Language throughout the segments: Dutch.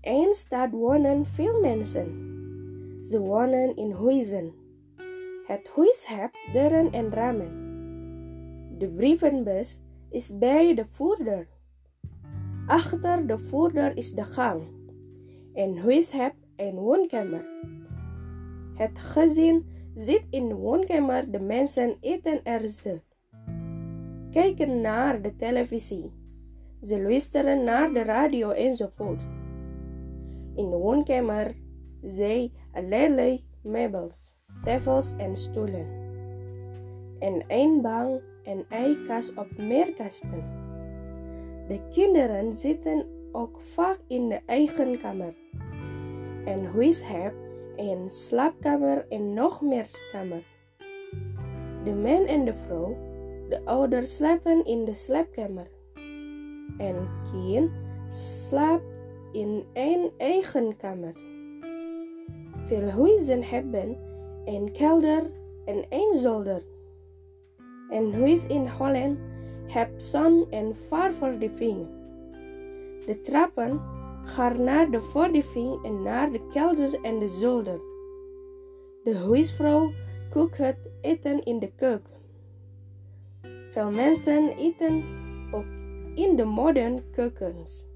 een stad wonen veel mensen. Ze wonen in huizen. Het huis heeft deuren en ramen. De brievenbus is bij de voordeur. Achter de voordeur is de gang. En huis heeft een woonkamer. Het gezin zit in de woonkamer, de mensen eten er ze. Kijken naar de televisie. Ze luisteren naar de radio enzovoort. In de woonkamer zij allerlei meubels, tafels en stoelen. En een bank en een kast op meer kasten. De kinderen zitten ook vaak in de eigen kamer. En huis heeft een slaapkamer en nog meer kamer. De man en de vrouw, de ouders slapen in de slaapkamer. En kind slaapt in een eigen kamer. Veel huizen hebben een kelder en een zolder. Een huis in Holland heeft zon en verdieping. De trappen gaan naar de verdieping en naar de kelders en de zolder. De huisvrouw kookt het eten in de keuken. Veel mensen eten ook in de moderne keukens.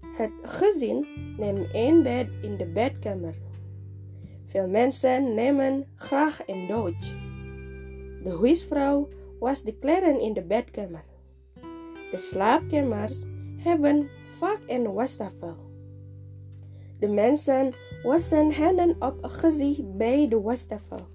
Het gezin neemt één bed in de bedkamer. Veel mensen nemen graag een douche. De huisvrouw was de kleren in de bedkamer. De slaapkamers hebben vaak een wastafel. De mensen wassen handen op gezicht bij de wastafel.